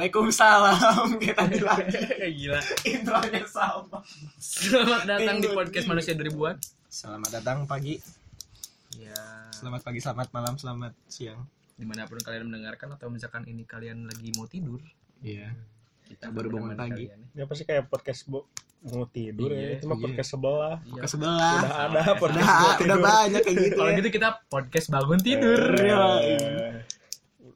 Waalaikumsalam kita lagi Gila. intronya sama. Selamat datang di podcast Manusia 2000-an. Selamat datang pagi, Ya, selamat pagi, selamat malam, selamat siang. di mana pun kalian mendengarkan atau misalkan ini kalian lagi mau tidur, Iya. kita Baru bangun pagi. kalian ya. Sih kayak podcast bu mau tidur Iya, ya? Itu mah iya. podcast sebelah. Iya. Ke sebelah. Udah ada podcast Udah, udah banyak kayak gitu. Kalau ya. gitu kita podcast bangun tidur. Iya.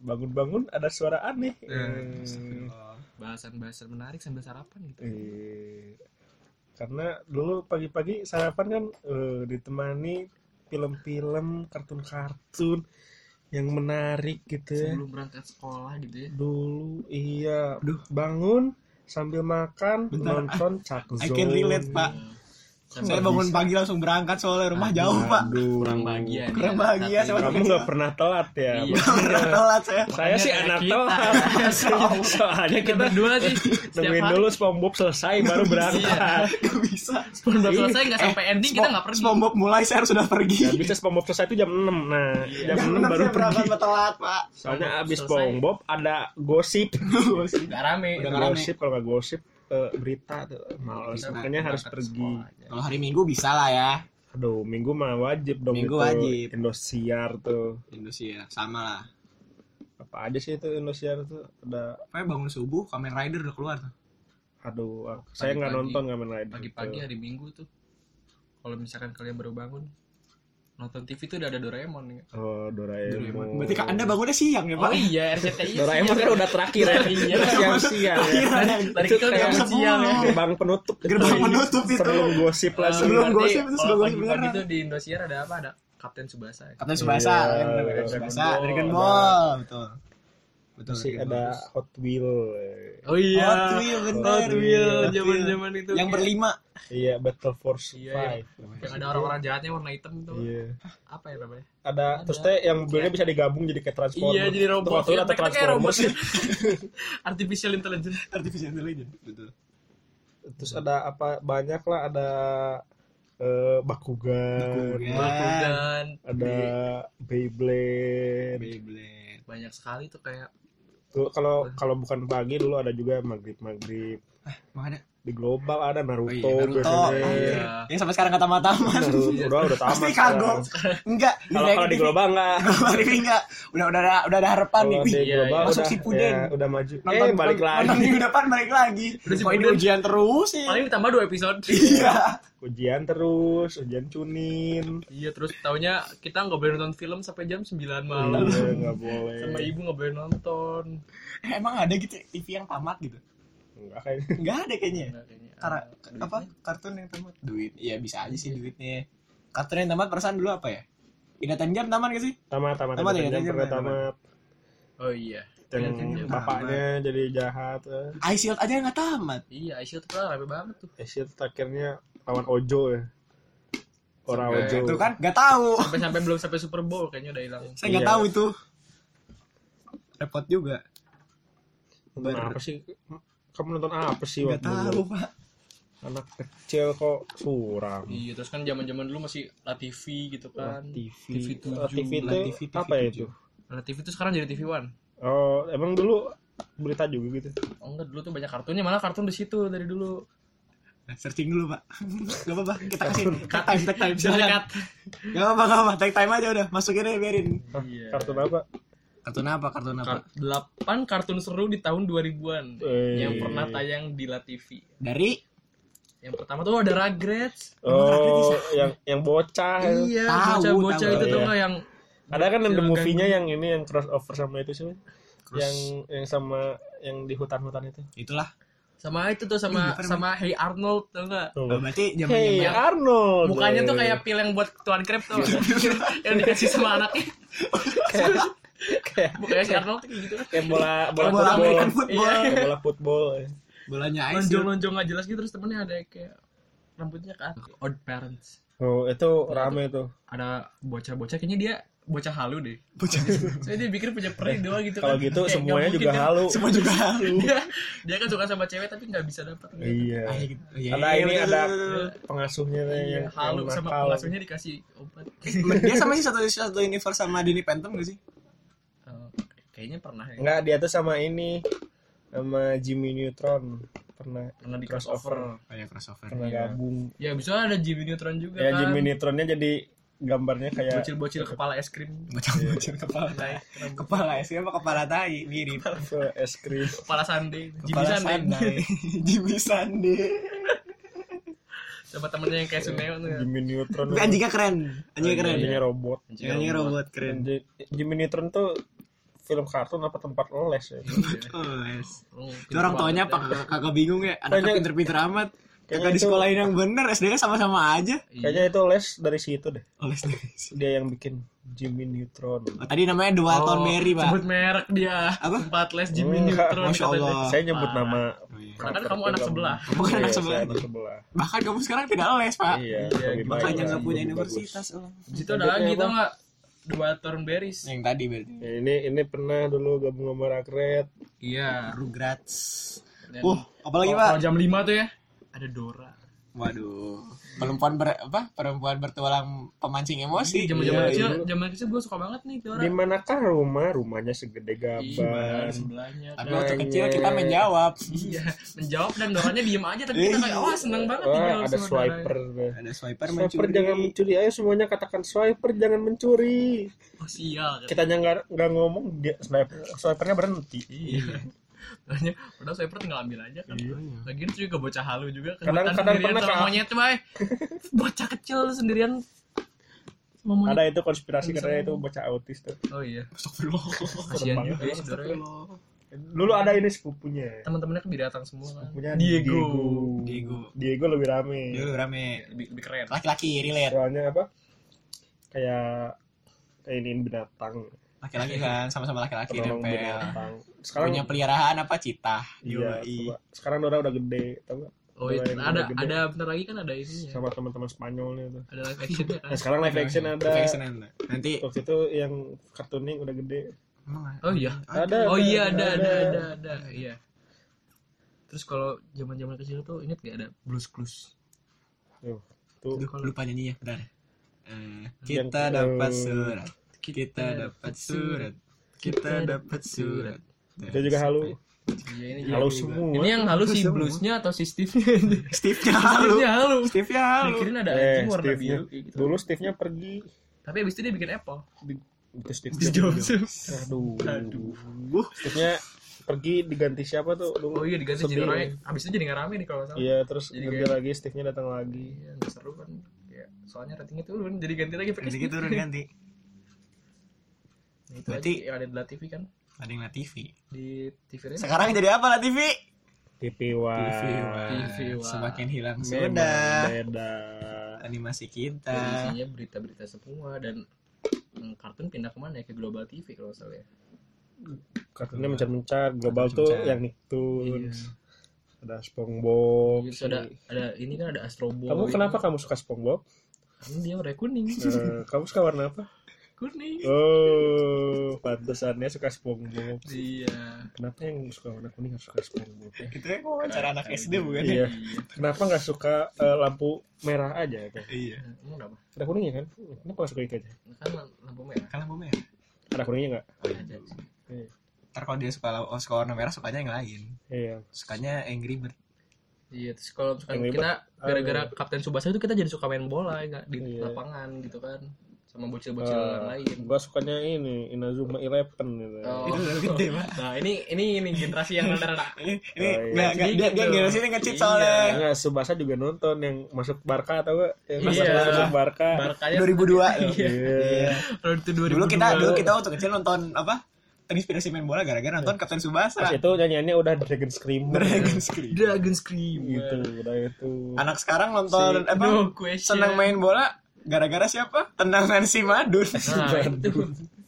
Bangun-bangun ada suara aneh. Eh, Eh, Astagfirullah. Bahasan-bahasan menarik sambil sarapan gitu. eh, karena dulu pagi-pagi sarapan kan eh, ditemani film-film, kartun-kartun yang menarik gitu ya. Sebelum berangkat sekolah gitu ya. Dulu iya, bangun sambil makan Bentar, nonton Chuck I Zone. can relate, Pak. Saya bangun pagi langsung berangkat soalnya rumah jauh, Pak. Aduh. kurang bahagia. Kurang bahagia sama Kamu nggak pernah telat ya? Iya. Udah telat saya. Saya sih anak telat. Soalnya Kita berdua sih nungguin dulu SpongeBob selesai baru berangkat. Gak bisa. SpongeBob Iya. selesai nggak sampai ending kita nggak pergi. SpongeBob mulai saya harus sudah pergi. Gak bisa SpongeBob selesai itu jam 6 Nah jam Jam 6 enam baru saya pergi berangkat telat, Pak. Soalnya abis. SpongeBob ada gosip Nggak rame. Udah nggak rame. Gosip kalau nggak gosip eh, berita tuh Males Kita Makanya harus pergi. Kalau hari Minggu bisa lah ya. Aduh minggu mah wajib dong Minggu itu wajib. Indosiar tuh Indonesia sama lah. Apa aja sih itu Indosiar tuh Ada Pokoknya bangun subuh, Kamen Rider udah keluar tuh. Aduh aku- saya nggak nonton Kamen Rider Pagi-pagi hari Minggu tuh. Kalau misalkan kalian baru bangun nonton TV tuh udah ada Doraemon ya. Oh Doraemon. Doraemon Berarti kan Anda bangunnya siang ya, Pak? Oh iya RCTI. Doraemon kan udah terakhir ya Iya. Siang-siang ya Akhiran. Dari Itu kayak siang ya. Gerbang penutup Gerbang penutup itu. Sebelum gosip lagi Sebelum Berarti gosip itu sebelum gosip beneran. tuh di Indosiar ada apa? Ada Kapten Subasa. Kapten Subasa, Iya, ya Dragon Subasa. Dragon Ball, betul. Betul. Masih Dragon ada. Hot Wheel Oh iya. Hot Wheel, bener. Hot Wheel Hot Wheel. zaman-zaman itu. yang kayak- berlima. Iya Battle Force Iya, 5 Yang ada orang-orang jahatnya warna hitam tuh. Iya Apa ya namanya? Ada, Ada. terus teh yang mobilnya bisa digabung jadi kayak Transformers Iya, jadi robot. Mereka kayak robot. Transformers Artificial intelligence. Artificial intelligence, betul. Terus ada apa banyak lah ada eh, Bakugan, Bakugan. Bakugan. ada Beyblade. Beyblade. Banyak sekali tuh kayak Tuh kalau kalau bukan pagi dulu ada juga maghrib maghrib Mana? di global ada Naruto, Oh iya, Naruto. biasanya. Iya. Yang sampai sekarang mataman. Naruto udah udah tamat. Pasti kagok. Enggak. Kalau kalau di global enggak. Global enggak. Udah udah ada udah ada harapan nih. Wih, di Iya, global iya. Masuk udah, Shippuden. ya, udah maju. nonton eh balik nonton lagi. minggu depan balik lagi. Udah ini Shippuden. ujian terus sih. paling ditambah dua episode. Iya. Ujian terus, ujian cunin. Iya terus taunya kita nggak boleh nonton film sampai jam 9 malam. Iya, nggak boleh. Sama ibu nggak boleh nonton. Eh, Emang ada gitu TV yang tamat gitu? Enggak kayaknya. Enggak ada kayaknya. Kayaknya. Karena apa? Kartun yang tamat. Duit. Iya bisa aja sih duitnya. Kartun yang tamat perasaan dulu apa ya? Inatan jam tamat gak sih? Tamat, tamat, Tamat ya, tamat, tamat, pernah tamat. tamat. Oh iya. Yang jam bapaknya jadi jahat. eh. Ice Shield aja nggak tamat. Iya, Aisyah tuh kan rame banget tuh. Asia tuh akhirnya lawan Ojo ya. Orang Sampai- Ojo. Itu kan nggak tahu. Sampai sampai belum sampai Super Bowl kayaknya udah hilang. Saya nggak Iya. tahu itu. Repot juga. Nonton Ber- apa sih? Kamu nonton apa sih waktu tahu dulu? pak. Anak kecil kok suram. Iya, terus kan zaman-zaman dulu masih La TV gitu kan. TV. TV Oh, TV itu Lah, TV, TV apa ya itu? La TV tuh sekarang jadi TV One. Oh, emang dulu berita juga gitu. Oh enggak, dulu tuh banyak kartunnya, malah kartun di situ dari dulu. Nah, searching dulu pak. Gak apa-apa. Kita kasih. Take time, take time. Silakan. Gak apa-apa, gak apa-apa. Take time aja udah. Masukin aja biarin. Iya. Kartun apa? Kartun apa? Kartun apa? Delapan kartun seru di tahun 2000-an Eh. yang pernah tayang di La TV. Dari Yang pertama tuh ada Rugrats. Oh, yang yang bocah. Iya, Tahu, bocah-bocah tahu. itu tuh nggak yang Ada kan ada Yang movie-nya ganggu. yang ini yang crossover sama itu sih. Yang yang sama yang di hutan-hutan itu. itulah. Sama itu tuh sama Iya, sama Hey Arnold tuh enggak? Tuh. Oh, berarti zaman Hey Arnold. Mukanya tuh kayak pil yang buat tuan krep tuh. yang dikasih sama anaknya. kayak Mukanya si Arnold tuh kayak gitu kayak bola bola, bola football. Football. Iya. Kayak bola football. Bolanya Ice Shield. Lonjong-lonjong nggak jelas gitu terus temennya ada kayak rambutnya kan odd parents. Oh, itu rame tuh. Ada bocah-bocah kayaknya dia bocah halu deh. Bocah. Saya dia pikir punya peri doang gitu Kalau kan. gitu Kayak semuanya juga kan. halu. Semua juga halu. Dia, dia kan suka sama cewek tapi nggak bisa dapat. gitu. Iya. Ah, gitu. Iya, Ada iya, ini betul, ada pengasuhnya Iya, yang halu yang sama nakal. pengasuhnya dikasih obat. Dia sama sih satu satu universe sama Danny Phantom gak sih? Oh, kayaknya pernah ya. Enggak, dia tuh sama ini sama Jimmy Neutron pernah pernah di Crossover. crossover Oh ya crossover. pernah Iya. gabung ya bisa ada Jimmy Neutron juga ya kan Jimmy Neutronnya jadi gambarnya kayak bocil-bocil kepala es krim Bocil-bocil kepala tai. Kepala es apa kepala tai mirip. es krim kepala sande Jimmy Sande sandai. Jimmy Sande. sama temennya yang kayak Suneo tuh ya. Jimmy Neutron Tapi anjingnya keren. Anjingnya keren. anjingnya robot Anjingnya robot keren. Jimmy Neutron tuh film kartun apa tempat les ya Oh, yes. Oh, Itu orang tuanya apa kagak- bingung ya? Anaknya Kayaknya- pinter-pinter amat. Kayaknya Kagak di sekolahin yang bener, SD-nya sama-sama aja. Iya. kayaknya itu les dari situ deh Oh, les les. dia yang bikin Jimmy Neutron Oh, tadi namanya Dualton Oh, Mary, Pak. sebut merek dia Apa? tempat les Jimmy Enggak. Neutron Masya katanya. Allah. saya nyebut Parah. nama Oh, iya. Karena kan kamu anak sebelah. Kamu kan anak Iya, sebelah. saya anak sebelah Bahkan kamu sekarang tidak les, Pak. iya Iya, baik Makanya nggak punya universitas. oh. di situ ada lagi tau nggak dua Thornberries Yang tadi berarti. Ya, ini ini pernah dulu gabung sama Rakret iya Rugrats. Uh, apalagi, Pak? kalau jam 5 tuh ya ada Dora Waduh. Perempuan ber, apa? Perempuan bertualang pemancing emosi. zaman zaman Iya, kecil dulu. zaman kecil gue suka banget nih Dora di manakah rumah rumahnya segede Iya, gaban sebelahnya Tapi waktu kecil kita menjawab. iya menjawab dan Doranya diem aja tapi kita kayak wah seneng banget wah dijawab ada sama swiper. Ada swiper swiper mencuri. jangan mencuri ayo semuanya katakan swiper jangan mencuri oh sial kita nggak nggak ngomong dia swiper swipernya berhenti iya Soalnya padahal swiper tinggal ambil aja kan. Iya. Lagian juga bocah halu juga kan Kadang- kadang sendirian pernah sama monyet bay Bocah kecil sendirian sama monyet. Ada itu konspirasi Bisa katanya itu bocah autis tuh. Oh iya. Astagfirullah. Kasian banget. juga ya si Dora ya dulu ada ini sepupunya. Teman-temannya kan binatang semua kan. Sepupunya Diego. Diego. Diego. Lebih rame. Dulu rame. lebih, lebih keren. Laki-laki relate. soalnya apa? Kayak kayak ini binatang Laki-laki kan sama-sama laki-laki nempel. sekarang Punya peliharaan apa cita? iya coba. sekarang Dora udah gede tau gak Oh iya, yang ada gede. ada bentar lagi kan ada ininya. sama teman-teman Spanyolnya tuh Ada live action kan. nah sekarang live action ada Live action ada. Nanti waktu itu yang kartuning udah gede Emang Oh iya. ada Oh iya ada, ada ada ada ada iya. Terus kalau zaman-zaman kecil tuh inget gak ada Blues Clues? Tuh, lupa nyanyinya, bentar. Eh, Yang- kita dapat surat. Kita dapat surat. Kita dapat surat. Itu juga halu. Iya ini Halo juga. semua. Ini yang halus si bluesnya atau si Steve-nya? Steve-nya halu. Steve-nya halu. Steve-nya halu. Mikirin ada eh anjing warna Steve-nya biru kayak gitu. dulu Steve-nya pergi Tapi abis itu dia bikin Apple. itu Steve Steve Jobs. aduh Aduh. Steve-nya pergi diganti siapa tuh dulu Oh iya diganti jadi orang. Abis itu jadi nggak rame nih kalau salah. iya terus Jadi ganti lagi Steve-nya datang lagi Iya, seru kan. Ya, soalnya ratingnya turun, jadi ganti lagi Steve. turun ganti. Itu Berarti- aja yang ada di La TV kan. Ada yang TV. Di TV Rena. Sekarang jadi apa lah TV? TV One TV One. TV One. Semakin hilang sudah beda animasi Dan kita. isinya berita-berita semua dan hmm, kartun pindah ke mana ya ke Global TV kalau nggak salah ya. kartunya mencar-mencar global tuh Mencar-mencar. yang Nicktoons Iya. ada SpongeBob Terus ada ada ini kan ada Astro Boy. kamu kenapa kamu suka SpongeBob Karena dia warna kuning. Eh, kamu suka warna apa kuning. oh pantesannya suka SpongeBob Iya. kenapa yang suka warna kuning harus suka SpongeBob ya? Itu ya wawancara anak SD bukan? Iya. Iya. Kenapa nggak suka eh, lampu merah aja? Kan? Iya. Emang kenapa? Ada kuningnya kan? Kenapa nggak suka itu aja? Kan lampu merah. Kan lampu merah. Ada kuningnya nggak? Ada. Iya. Ntar kalau dia suka oh, suka warna merah sukanya yang lain. Iya. Sukanya Angry Bird. Iya, terus kalau misalkan kita gara-gara. Kapten Subasa itu kita jadi suka main bola nggak di Iya. lapangan gitu kan sama bocil-bocil yang lain. gua sukanya ini Inazuma Eleven gitu. Oh. Itu udah gede, Pak. Nah, ini ini ini generasi yang rada-rada Ini, ini Oh, iya. nggak nggak dia dia Gitu. generasi ini ngecit Iya. soalnya. Enggak, Subasa juga nonton yang masuk Barca atau enggak? Yang Iya. masuk, masuk Barca. Barkanya 2002 loh. Iya. Iya. Itu 2002. Dulu kita dulu kita waktu kecil nonton apa? Terinspirasi main bola gara-gara nonton Kapten Pas Subasa. itu nyanyiannya udah Dragon Screamer. Dragon Scream. Dragon Scream. gitu, udah itu. Anak sekarang nonton Si- apa? No question. Senang main bola gara-gara siapa? Tendangan si Madun. Nah, itu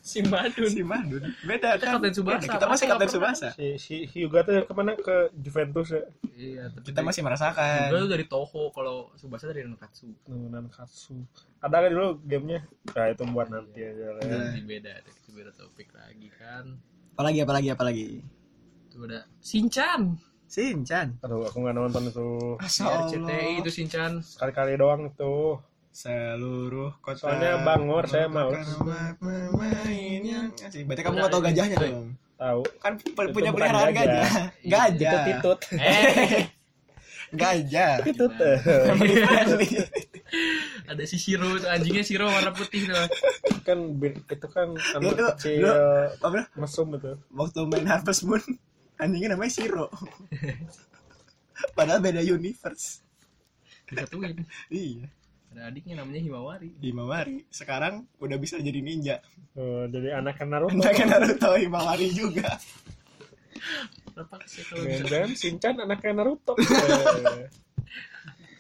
si Madun. si Madun. Beda Kita kan? Kapten Tsubasa. Kita masih Kapten? Subasa. Si, si Hyuga tuh ke mana ke Juventus ya? Iya, tapi Kita masih merasakan. Gue dari Toho kalau Subasa dari Nankatsu. Nungan Katsu. Ada kan dulu gamenya? Nah itu buat nanti aja lah ya. Jadi beda, itu beda topik lagi kan. Apalagi apalagi apalagi. Itu ada Shinchan. Shinchan. Aduh aku nggak nonton itu Masa RCTI itu Shinchan. sekali-kali doang itu. Seluruh kota. Soalnya Bangor saya males. memainnya. Berarti kamu nggak tahu gajahnya dong. tahu Kan punya peliharaan gajah. gajah. Gajah. itu titut Eh, Gajah. titut ada si Shiro anjingnya Shiro warna putih tuh. kan itu kan anak Itu, kecil lu- Apa? mesum itu Waktu main Harvest Moon, anjingnya namanya Shiro. Padahal beda universe. Disatuin. Iya. Ada adiknya namanya Himawari. Himawari. Sekarang udah bisa jadi ninja. Oh, jadi anak Naruto Entah kan Naruto Himawari juga. Kenapa sih kalau bisa? dan Shinchan anaknya Naruto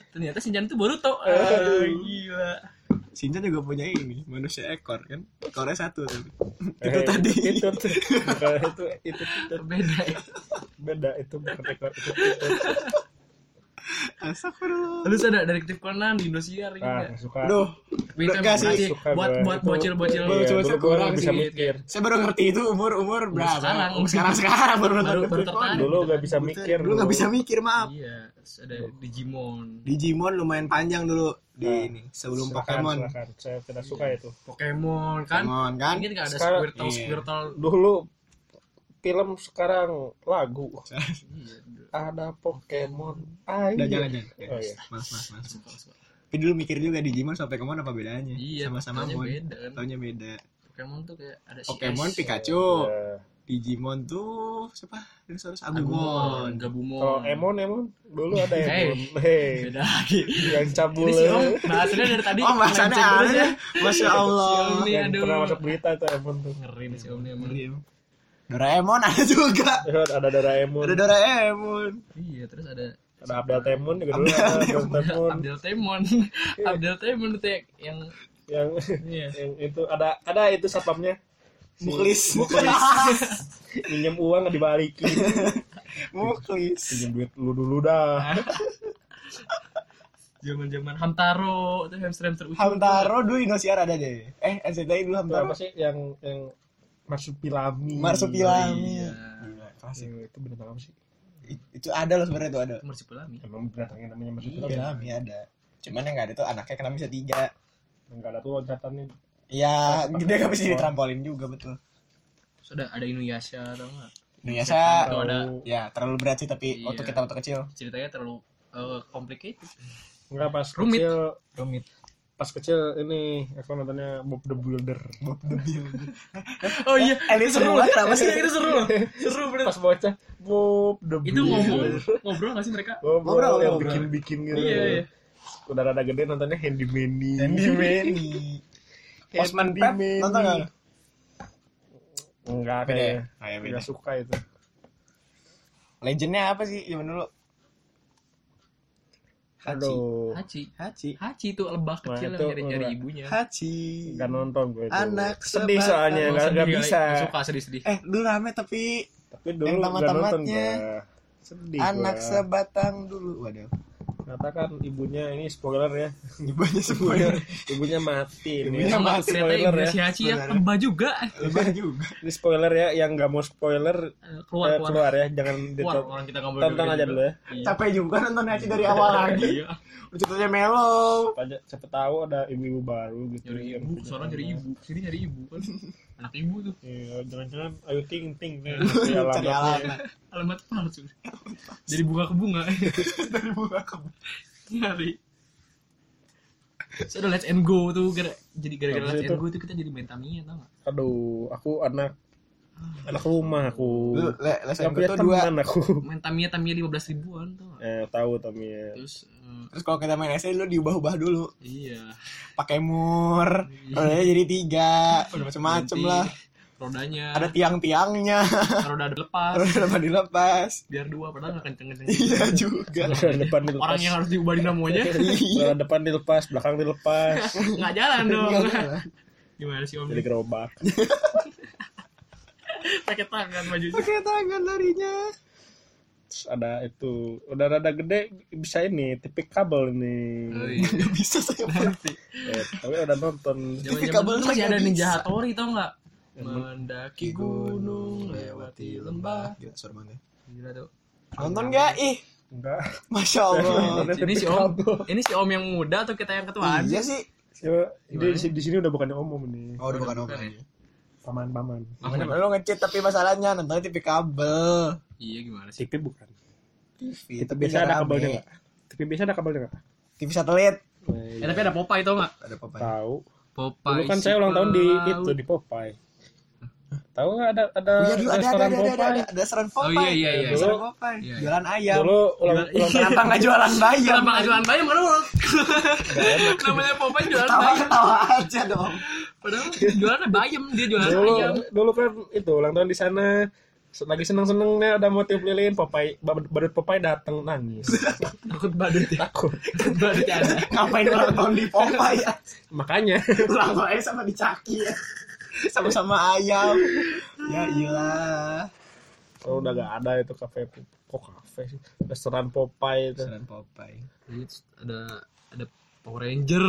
Ternyata Shinjan itu Boruto. Eh. Ah, gila. Shinchan juga punya ini, manusia ekor kan. Ekornya satu tapi. eh, Itu tadi. itu itu itu titut Beda ya. beda itu bukan ekor itu Astagfirullah. Lu ada detektif Conan di Indosiar ah juga. nggak suka Aduh, Tapi itu Enggak sih, makasih suka buat buat bocil-bocil Bocil-bocil dulu gua kurang bisa sih. mikir saya baru ngerti itu umur umur berapa? sekarang. Sekarang sekarang baru nonton. Conan. dulu nggak bisa mikir Dulu nggak bisa mikir maaf. Iya, ada Digimon. Digimon lumayan panjang dulu di Nah, ini sebelum Silakan, Pokemon. silakan. saya tidak suka itu Pokemon kan? Pokemon kan? Ini kan ada Squirtle, iya. Squirtle. dulu film sekarang lagu ada Pokemon ayo Udah jangan jangan. oh iya Mas mas mas. Tapi dulu mikir juga Digimon sama Pokemon apa bedanya? Iya, sama-sama taunya Mon. beda kan. Taunya beda. Pokemon tuh kayak ada si Pokemon S, Pikachu. Ya. Digimon tuh siapa? Dinosaurus Agumon, Agumon. Gabumon. kalau Emon Emon dulu ada Hey. Emon hei beda lagi. yang cabul Ini si Om bahasanya dari tadi Oh, bahasannya aneh. ya. Masya Allah. Yang aduh. pernah masuk berita itu Emon tuh Ngeri nih si Om emang. Doraemon ada juga. Ada Doraemon Ada Doraemon. Iya, terus ada ada Abdel Temon juga dulu Abdel Temon Abdel Temon. Abdel Temon itu ya- yang yang iya. yang itu ada ada itu satpamnya Si- Muklis. minjem uang nggak dibalikin Muklis. pinjem duit lu dulu dah Zaman-zaman Hamtaro, itu hamster-hamster ucul. Hamtaro dulu Indosiar ada deh. Eh, NCTI dulu Hamtaro. apa sih yang yang marsupilami Marsupilami. Iya. Gila, klasik. Yang itu binatang apa sih It- Itu ada loh sebenarnya itu ada. Itu Marsupilami. emang binatangnya namanya Iya, marsupilami ada. Cuman yang nggak ada tuh anaknya kena bisa tiga. enggak ada tuh loncatannya Iya, dia nggak bisa ditrampolin juga betul. Terus ada ada Inuyasha atau enggak? Indonesia, Itu ada ya terlalu berat sih tapi Iya. waktu kita waktu kecil. ceritanya terlalu eh, complicated. enggak pas Rumit. kecil Rumit. Pas kecil ini aku nontonnya Bob the Builder Bob the Builder. Oh iya, Eh, ini seru banget kenapa sih? Iya, itu seru. Seru bener. pas bocah Bob the Itu ngomong Builder ngobrol nggak sih mereka? ngobrol, Ngobrol, yang ngobrol. bikin-bikin gitu Iya, iya. udah rada gede nontonnya Handy Manny Andy Manny. Handy Pep nonton nggak? enggak ya? kayaknya Oh, ya, beda. enggak suka itu Legendnya apa sih zaman dulu? Hachi. aduh Hachi. Hachi. Hachi itu lebah Nah, kecil itu yang nyari-nyari enggak. ibunya. Hachi. enggak nonton gue itu Anak sedih sebatang. soalnya Oh, enggak enggak sedih, bisa suka sedih-sedih. Eh, dulu rame tapi tapi dulu Yang tamat-tamatnya. sedih anak gua. sebatang dulu. Waduh. Katakan ibunya ini spoiler ya Ibunya spoiler. ibunya mati ini Ibunya mati, spoiler ya. si Hachi ya lebah juga. Lebah juga. ini spoiler ya yang nggak mau spoiler Eh, Keluar, eh, keluar. keluar ya jangan Keluar, ditonton orang kita nggak boleh tonton aja dulu ya Iya. Capek juga nonton Hachi dari awal lagi. Ceritanya aja siapa tahu ada ibu-ibu baru gitu Nyari ibu, nyari anak. ibu. Sini nyari ibu kan. Anak ibu tuh. Iya, jangan-jangan ayo ting ting nih Cari alamat. Alamat palsu. Jadi bunga ke bunga. Dari bunga ke Nyari. Terus ada Let's and Go tuh gara, jadi gara-gara Let's and Go tuh kita jadi main Tamiya tau gak? aduh aku anak anak rumah aku Lu le- les yang punya itu dua. teman aku Main Tamiya Tamiya 15 ribuan tau gak? eh tahu tapi ya Terus eh, Terus kalau kita main SD lu diubah-ubah dulu. iya. Pakai mur. Rodanya jadi tiga. Udah macem-macem Ganti lah. Rodanya. Ada tiang-tiangnya. roda ada lepas. Roda dapat dilepas. Biar dua padahal gak kenceng-kenceng. Iya juga. Roda depan dilepas Orang yang harus diubah dinamonya Iya. Roda depan dilepas belakang dilepas nggak jalan dong. Nggak. Gimana sih Om? jadi gerobak Pakai tangan bajunya. Pakai tangan larinya. Terus ada itu udah rada gede bisa ini tipik kabel ini Oh, iya. Gak bisa saya Nanti. Eh, tapi udah nonton Zaman-zaman kabel masih ada Ninja bisa. Hattori tau nggak? Mendaki gunung, lewati lembah. Gila, suara mana? Gila tuh. Nonton gak? Ih, enggak Masya Allah. Ini si Om, ini si Om yang muda atau kita yang ketuaan? Iya sih. Coba, di, sini udah bukannya om om ini Oh, udah bukan om Bukan ya? lagi. paman-paman Makanya lo ngecit tapi masalahnya nontonnya TV kabel. Iya gimana sih? TV bukan TV, kita biasa ada kabelnya nggak TV biasa ada kabelnya nggak TV satelit. Eh tapi ada Popeye tau nggak? Ada apa tahu Popeye. dulu kan saya ulang tahun di itu di Popeye tahu nggak ada ada Oh, iya dulu ada ada ada ada ada, Popeye ada, ada restoran Popeye. Oh, iya, iya, iya. Dulu- Popeye. Iya, iya. Jualan ayam. dulu ulang ulang Kenapa nggak jualan bayam? Kenapa nggak jualan bayam kan lu? Namanya Popeye jualan Tawa bayam. ketawa aja dong. Padahal jualannya bayam, dia jualan dulu ayam. dulu kan itu ulang tahun di sana lagi seneng senengnya ada motif lilin Popeye bad- badut Popeye datang nangis Takut badut ya. takut Takut badut ya. ada. Ngapain ulang tahun di Popeye ya? makanya Ulang tahunnya sama di Caki ya. Sama-sama ayam. Ya iyalah. kalau udah gak ada itu kafe kok kafe sih restoran Popeye itu Restoran Popeye. Jadi ada ada Power Ranger.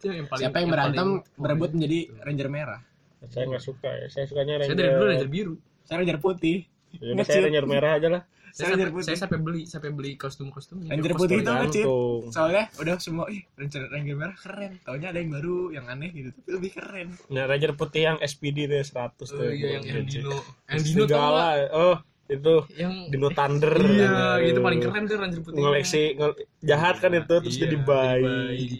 Itu yang paling Siapa yang berantem paling- berebut menjadi Ranger merah? saya nggak suka ya saya sukanya Saya Ranger dari dulu Ranger biru. Saya Ranger putih. Ya udah, saya Ranger merah aja lah Saya, Ranger sampai, putih. saya sampai beli sampai beli kostum-kostumnya. Ranger putih itu ngecit. Soalnya udah semua ih Ranger Ranger merah keren. Taunya ada yang baru yang aneh gitu tapi lebih keren. nah Ranger putih yang SPD deh 100 tuh Oh iya yang, yang. Dino. Yang Dino nggak? oh itu Yang Dino Thunder Iya, itu paling keren tuh Ranger putih. ngoleksi jahat kan itu terus Iya, jadi jadi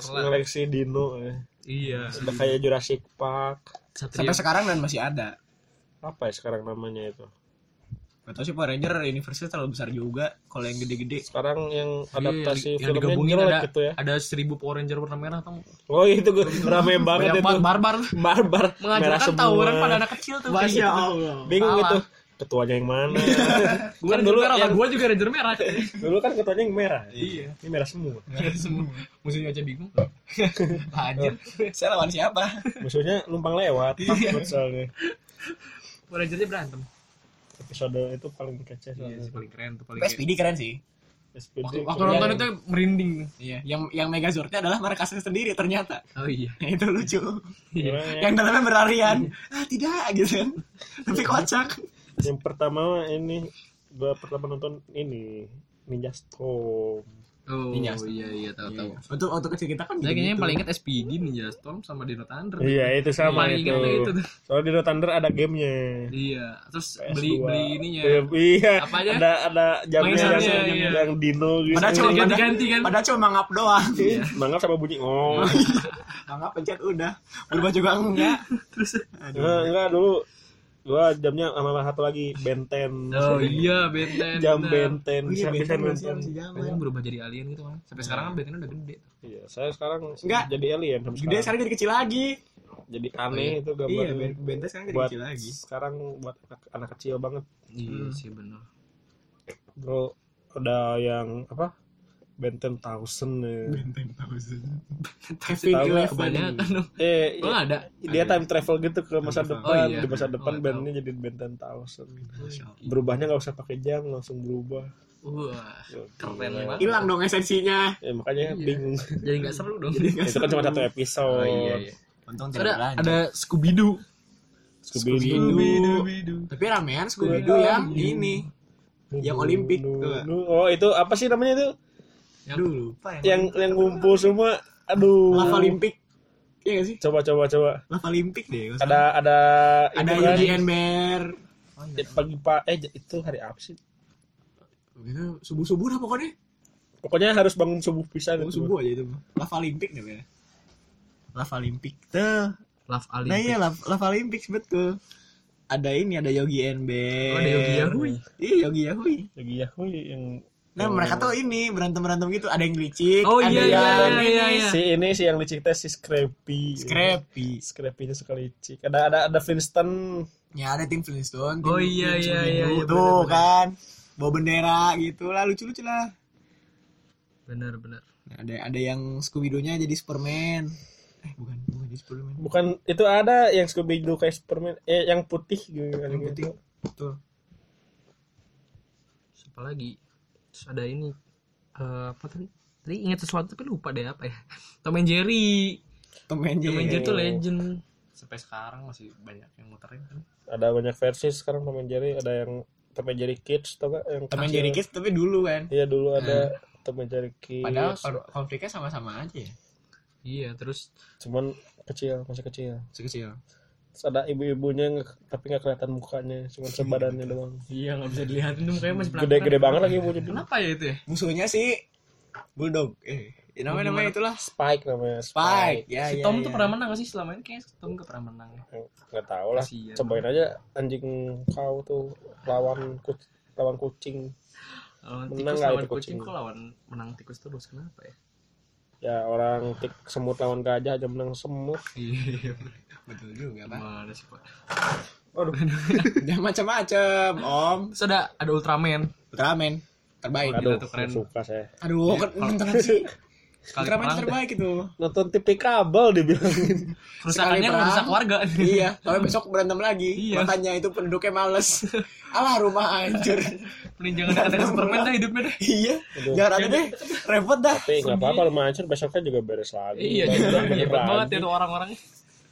ngoleksi Dino eh. Iya. udah kayak Jurassic Park Satria. Sampai sekarang dan masih ada. apa ya sekarang namanya itu Gak tau sih Power Ranger universe terlalu besar juga kalau yang gede-gede. sekarang yang Iya, adaptasi yang filmnya digabungin ada gitu ya ada seribu Power Ranger warna merah tau oh itu gue rame banget itu barbar barbar merah mengajarkan tawuran pada anak kecil tuh kayak gitu. Allah. bingung Salah. gitu ketuanya yang mana Gua kan dulu merah, yang gua juga Ranger merah dulu kan ketuanya yang merah Iya. ini merah semua semua musuhnya aja bingung anjir Saya lawan siapa? musuhnya numpang lewat takut soalnya Rangernya berantem episode itu paling kece iya soalnya sih paling keren tuh paling SPD keren sih. SPD waktu, nonton itu merinding Iya, yang yang Megazordnya adalah markasnya sendiri ternyata. oh iya Ya, itu lucu. Keren ya. yang dalamnya berlarian. Ah, tidak gitu kan. Tapi kocak. Yang pertama ini gua pertama nonton ini Ninja Storm oh Ninja iya iya tahu tahu Waktu waktu kecil kita kan saya kayaknya yang gitu. paling inget SPD Ninja Storm sama Dino Thunder iya itu sama paling itu itu soalnya di Thunder ada gamenya iya terus PS2. beli beli ininya Iya, iya Apa aja? ada ada jamnya yang, iya. yang dino gitu Padahal cuma Ganti-ganti kan? Padahal cuma mangap doang. Iya. mangap sama bunyi ngong mangap pencet udah. Berubah juga enggak. terus enggak, enggak dulu gua jamnya sama satu lagi benten. Oh iya Benten. Jam bener. benten Oh iya, bisa bisa Benten benten. Kayaknya berubah jadi alien gitu kan sampai sekarang kan Benten udah gede iya saya sekarang Enggak. jadi alien sampai Gede sekarang. jadi kecil lagi. jadi aneh itu Iya, gambarnya Ben- Benten sekarang jadi kecil lagi. sekarang buat anak, anak kecil banget. Iya sih benar. Bro ada yang apa benten thousand ya. Benten thousand. Eleven. kebanyakan dong eh oh ada? Dia time travel gitu ke masa travel. depan Oh, iya. di masa depan Oh, bandnya jadi benten thousand berubahnya nggak usah pakai jam langsung berubah. Wah keren banget. Hilang dong esensinya. ya makanya Iya. bingung. Jadi nggak seru dong. Itu kan cuma satu episode. Oh iya iya. Untung tidak ada ada Scooby Doo Scooby-Doo. Tapi ramean Scooby-Doo yang ini. Yang Olimpik oh itu apa sih namanya itu Dulu lupa yang yang ngumpul semua aduh Lava Olimpik. Iya gak sih? coba coba coba Lava Olimpik deh. salah. ada ada ada ini kan, Yogi and Bear. eh, pagi pak eh itu hari apa sih Gitu, subuh-subuh dah pokoknya. pokoknya harus bangun subuh pisan Subuh, itu. subuh aja itu. Lava Olimpik deh ya. Lava Olimpik. Tuh. Love Ali Nah iya Lava, Lava Olimpik betul. Ada ini ada Yogi Bear. oh ada Yogi Yahui Iya Yogi Yahui. lagi ya wih, yang Nah mereka tuh ini berantem berantem gitu. Ada yang licik. oh ada iya yang iya ini. iya iya si ini si yang licik teh si Scrappy Scrappy. Scrappy itu suka licik ada ada ada Flintstone Ya ada tim Flintstone. tim- Oh, iya, tim iya, iya, iya, Tuh bener, kan. Bawa bendera gitu lah lucu-lucu lah. benar benar Nah, ada ada yang Scooby-Doo-nya jadi Superman. Eh bukan, bukan jadi Superman. bukan itu ada yang Scooby Doo kayak Superman eh yang putih gitu Yang putih. Betul. siapa lagi terus ada ini eh, apa tadi tadi ingat sesuatu tapi lupa deh apa ya Tom and Jerry Tom and Tom and Jerry. Jerry tuh legend sampai sekarang masih banyak yang muterin kan ada banyak versi sekarang Tom and Jerry ada yang Tom and Jerry Kids tau gak yang Tom and kecil. Jerry Kids tapi dulu kan. iya dulu ada Tom and Jerry Kids Padahal konfliknya sama-sama aja ya. iya terus cuman kecil masih kecil Sekecil. Terus ada ibu-ibunya tapi nggak kelihatan mukanya cuma sebadannya doang Iya nggak bisa dilihatin tuh mukanya masih gede-gede banget lagi ibunya dulu Kenapa ya itu ya? Musuhnya sih bulldog. Eh, ya namanya namanya itulah Spike namanya Spike. Ya, si ya, Tom ya. tuh pernah menang gak sih selama ini? Kayaknya si Tom gak pernah menang. nggak tahu lah Kasian. cobain aja anjing kau tuh lawan kuc lawan kucing Lawan Menang tikus nggak lawan itu kucing kucing? kok lawan menang tikus terus kenapa ya? Ya orang tik semut lawan gajah aja menang semut Iya. Betul juga, Pak. Mana sih pak? aduh Udah macam-macam, Om. Terus ada Ultraman. Ultraman terbaik. aduh tuh keren. suka saya Aduh, kan nonton sih. Sekali Ultraman perang, terbaik itu. nonton TV kabel dibilangin kerusakannya Sekali ngerusak perang. warga. iya, kalau besok berantem lagi. Iya. Makanya itu penduduknya males. Alah rumah hancur. Mending jangan dekat Superman dah hidupnya dah. iya. Jangan ada deh. Repot dah. tapi nggak apa-apa lu hancur besoknya juga beres lagi Iya, bener hebat banget ya tuh orang-orang.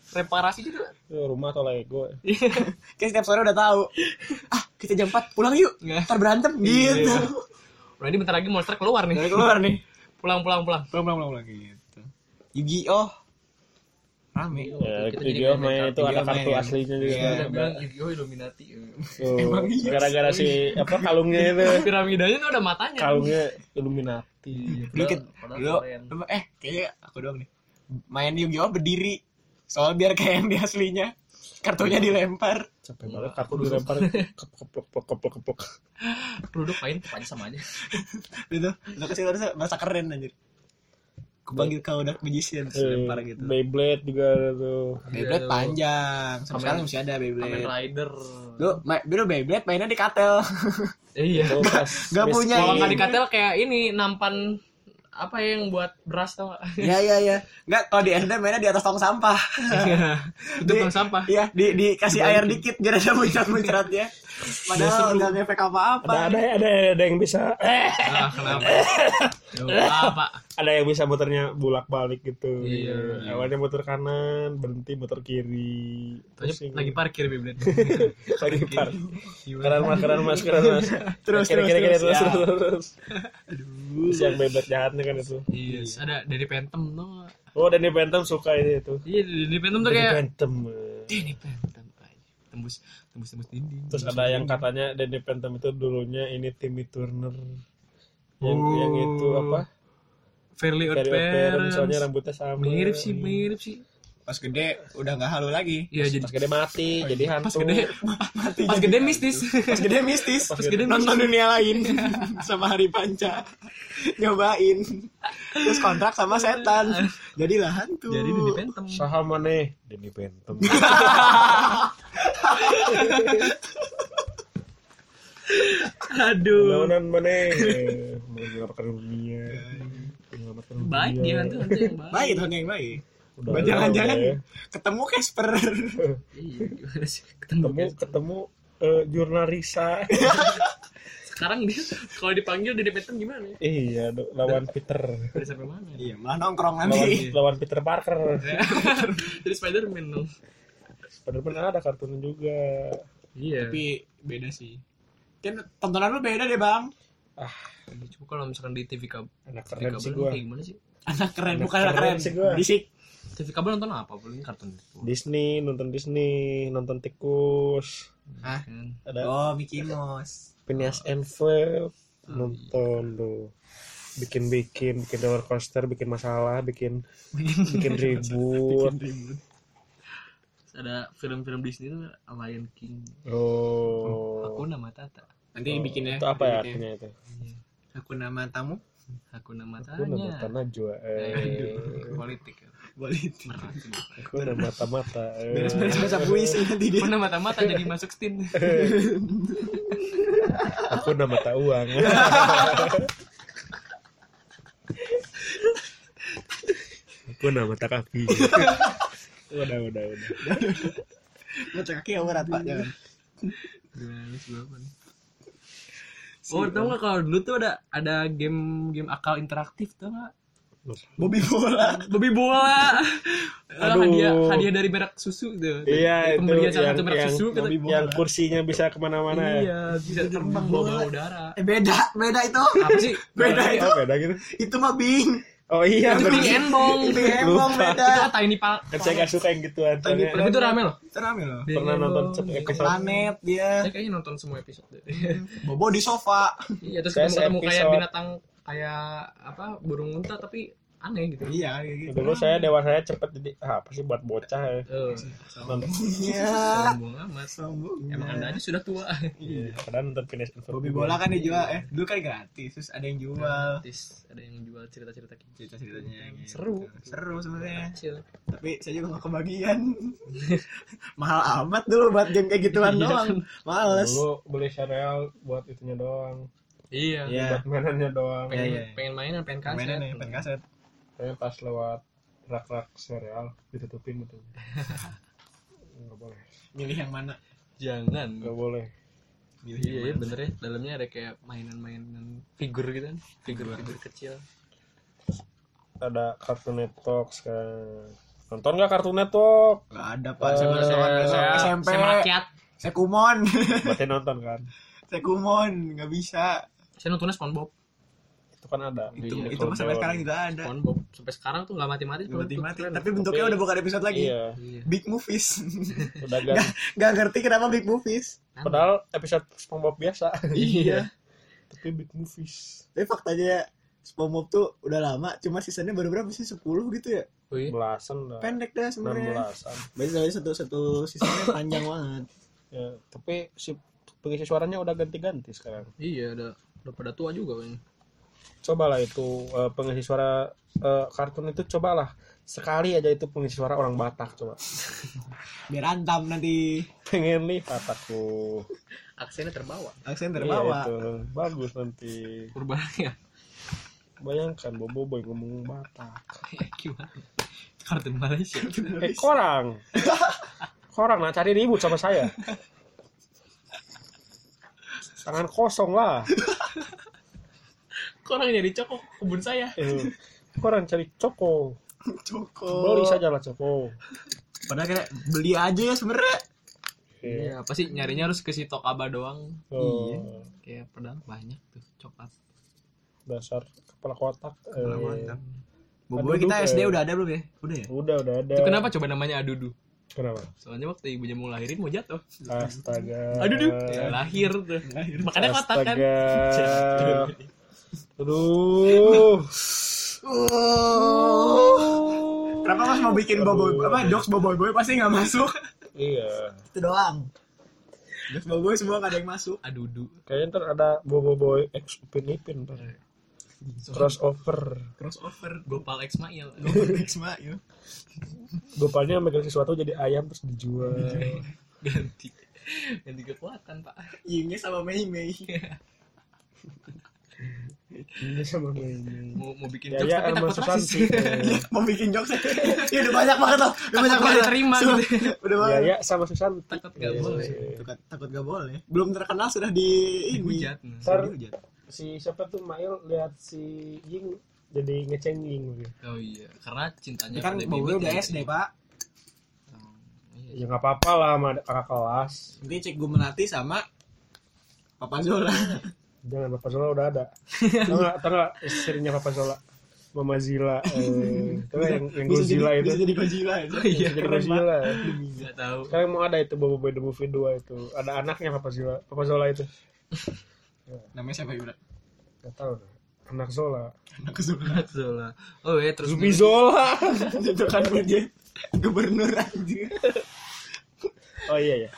Reparasi juga. Itu rumah atau Lego Kayak setiap sore udah tahu. Ah, kita jam 4 pulang yuk. Ntar berantem gitu. Udah ini bentar lagi monster keluar nih. Keluar nih. Pulang pulang pulang. Pulang pulang pulang pulang gitu. Yu-Gi-Oh. Rame. ya jadi juga main main itu ada kartu main. aslinya juga Iya. Udah bilang Yu-Gi-Oh Illuminati. Tuh, Emang iya. gara-gara si apa kalungnya itu Piramidanya tuh ada matanya. kalungnya Illuminati Padahal dulu, keren. eh kayaknya aku doang nih. Main Yu-Gi-Oh berdiri. Soal biar kayak yang di aslinya. Kartunya dilempar. Capek banget kartu dilempar keplok keplok keplok keplok Duduk main aja sama aja. Gitu. Udah kecil harusnya merasa keren anjir. Aku panggil kau udah magician terus lempar gitu. Beyblade juga ada tuh Beyblade Iya, panjang. Sampai Kamen- sekarang masih ada Kamen Beyblade. Rider. Lu, ma- dulu Beyblade mainnya di katel. Iya. Gak punya Kalau nggak dikatel kayak ini nampan apa ya yang buat beras tau gak? Iya iya iya. Enggak kalau di SD mainnya di atas tong sampah. Itu Di- tong sampah. Iya, di dikasih air dikit biar ada muncrat-muncratnya. Padahal udah ngefek apa-apa. ada ada ada ada yang bisa eh Ah, kenapa? Ya, apa? ada yang bisa muternya bulak balik gitu Iya. awalnya muter kanan berhenti muter kiri Tanya Pusing. lagi parkir Beyblade. lagi par kanan mas kanan mas kanan mas Terus, kiri kiri terus, terus ya. terus terus terus yang bebek jahatnya kan itu Iya, terus ada dari Phantom tuh. nggak? oh Danny Phantom suka ini itu Iya, dari Phantom tuh Danny kayak Phantom Danny Phantom. Tembus tembus tembus dinding. terus ada yang katanya Danny Phantom itu dulunya ini Timmy Turner yang Oh. yang itu apa Fairly Odd Parents soalnya rambutnya sama Mirip sih, mirip sih. Pas gede udah nggak halu lagi. Iya, jadi pas gede mati jadi hantu pas gede Mati pas gede mistis. Pas gede mistis. Pas Pas gede gede nonton dunia lain sama hari panca. Nyobain. Terus kontrak sama setan. Jadilah hantu. Jadi Danny Phantom. saham mana Danny Phantom Aduh. Lawanan mana menyelamatkan dunia menyelamatkan dunia Baik dia hantu hantu yang baik. Baik tuh yang baik. Udah, Jangan-jangan udah ya. ketemu Casper. Iya, gimana sih? Ketemu ketemu ketemu eh, jurnalisa Sekarang dia kalau dipanggil Danny Phantom gimana ya? iya do- lawan Peter Dari sampai mana? Iya, malah nongkrong lawan, nanti. lawan Peter Parker Jadi Spider-Man dong. Padahal ada kartunnya juga Iya. Tapi beda sih. Kan tontonan lu beda deh, Bang. ah Coba kalau misalkan di TV kabel, anak TV keren sih kabel gua gimana sih? Anak keren, Anak bukan anak keren keren. sih gua. TV kabel nonton apa? Paling kartun itu. Disney nonton Disney nonton tikus Ah. Kan. ada Oh, Mickey Mouse. Phineas and Ferb nonton tuh bikin bikin bikin roller coaster bikin masalah bikin bikin ribut Ribut. Ada film-film Disney itu Lion King, oh Hakuna Matata, Nanti bikinnya. itu apa ya bikinnya. artinya itu Aku nama tamu aku nama Matanya. tanah jua eh Politik. ya. Politik. Sih. aku nama mata mata eh. Beres-beres baca puisi nanti dia. Mana mata-mata jadi masuk stin. aku nama mata uang aku nama mata kaki udah udah udah Baca kaki ya berat, Pak, jangan. Nih? Oh, tau gak kalau dulu tuh ada ada game game akal interaktif tau gak? Bobby bola. Bobby bola. Aduh. hadiah hadiah dari merek susu tuh. iya Dari itu pemberian salah yang satu merek yang, susu kata- Bobby bola. yang kursinya bisa ke mana-mana ya Iya, bisa terbang bawa udara. Eh beda, beda itu. Apa sih? Beda itu. Oh, beda gitu Itu mah Bing. Oh iya, Itu. Pink. Itu emang Lupa. beda. Itu Tiny Park. Kan saya gak suka yang gituan. Tiny Tapi itu rame loh. Itu rame loh. Pink Pernah nonton episode. Planet dia. Saya kayaknya nonton semua episode. Bobo di sofa. Iya, terus ketemu, kayak binatang kayak apa burung unta tapi aneh gitu. Iya gitu. Dulu saya dewasanya cepet jadi ah, apa sih buat bocah ya. Eh, Nonton. Iya. sombong amat. Sombong. Emang anda aja sudah tua. Iya, padahal nonton finish Bobby bola kan dijual eh dulu kan gratis terus ada yang jual Artis ada yang jual cerita-cerita gitu. cerita ceritanya Seru. seru sebenarnya tapi saya juga gak kebagian mahal amat dulu buat game kayak gituan Iya doang males Dulu beli serial buat itunya doang. Iya. Iya. Buat mainannya doang. Pengen, Iya, iya. pengen mainan, pengen kaset. mainan nih pen kaset Saya pas lewat rak-rak serial ditutupin gitu. Enggak boleh. milih yang mana Jangan. Enggak boleh. milih Iya, iya bener ya. Dalamnya ada kayak mainan-mainan figur gitu kan. Figur-figur kecil. Ada Cartoon Network sekarang. Nonton nggak Cartoon Network? Gak ada pak Eh, saya besok Saya- SMP Saya merakyat. saya kumon Berarti nonton kan? saya kumon nggak bisa Saya nontonnya SpongeBob. Itu kan ada. itu di itu sampai sekarang juga ada SpongeBob sampai sekarang tuh nggak mati-mati tuh. mati mati Keren. tapi bentuknya Tapi- udah bukan episode lagi Iya. Iya. big movies Udah. Gak ngerti kenapa big movies Padahal episode SpongeBob biasa. Iya. Tapi big movies. Tapi faktanya SpongeBob tuh udah lama, cuma sisanya baru berapa sih? 10 gitu ya? Oh iya. Belasan lah. Pendek dah sebenarnya. belasan. Biasanya satu satu sisanya panjang banget. Ya, tapi si pengisi suaranya udah ganti-ganti sekarang. Iya, udah udah pada tua juga kan. Cobalah itu eh, pengisi suara eh, kartun itu cobalah sekali aja itu pengisi suara orang Batak coba. Biar antam nanti Pengen lihat aku. Aksennya terbawa. aksen Iya, terbawa. itu. Bagus nanti. Perubahannya. Bayangkan Bobo Boy ngomong Batak. Gimana? Kartun Malaysia. Eh, korang. Korang nah cari ribut sama saya. Tangan kosong lah. Kok orang nyari cokok kebun saya? Eh, korang cari coko. Coko. Beli saja lah coko. Padahal kayak beli aja ya sebenarnya. Iya, pasti nyarinya harus ke si Tokaba doang. Oh, Kayak padahal banyak tuh coklat. dasar kepala kotak. Kepala Eh. Bobo kita eh. SD udah ada belum ya? Udah ya? Udah, udah ada. Itu kenapa coba namanya Adudu? Kenapa? Soalnya waktu ibunya mau lahirin mau jatuh. Astaga. Adudu, ya, lahir tuh. Makanya kotak kan. Astaga. Aduh. Oh. Kenapa mas mau bikin bobo apa jokes bobo boy pasti nggak masuk? Iya. Itu doang. Jokes bobo boy semua nggak ada yang masuk. Adudu. Kayaknya ntar ada Bobo Boy X Upin Ipin ntar. Crossover. Crossover. Gopal X Mail. Ismail. Gopalnya megang sesuatu jadi ayam terus dijual. Ganti. Ganti kekuatan, Pak. Yingnya sama Mei Mei. Ini sama Mei. Mau mau bikin Ya jokes ya tapi takut rasis. Eh, Mau bikin jokes. ya udah banyak banget tuh. Udah banyak banget. diterima Sumpah. gitu. Udah Ya banget. ya sama Susanti. Takut nggak Iya. boleh. Takut, takut gak boleh. Belum terkenal sudah di ini. Dihujat. Ntar Dihujat. si siapa tuh Mail lihat si Ying jadi ngecengin gitu. Oh iya, karena cintanya Ini kan bibit udah ya. SD pak. Oh, iya. Ya nggak apa-apa lah sama kakak kelas. Nanti cek gue melati sama Papa Zola. Jangan Papa Zola udah ada. Tahu nggak? Tahu nggak istrinya Papa Zola? Mama Zila. Eh, tahu nggak yang yang Godzilla jadi, itu? Bisa jadi Godzilla ya. Oh iya, jadi. Godzilla. Nggak tahu. Sekarang mau ada itu Bobo Boy the Movie 2 itu. Ada anaknya Papa Zola. Papa Zola itu. Namanya siapa ya udah? Gak tahu. deh. Anak Zola. Anak Zola. Zola. Oh iya, terus Zumi Zola. Itu kan dia gubernur anjir. Oh iya ya.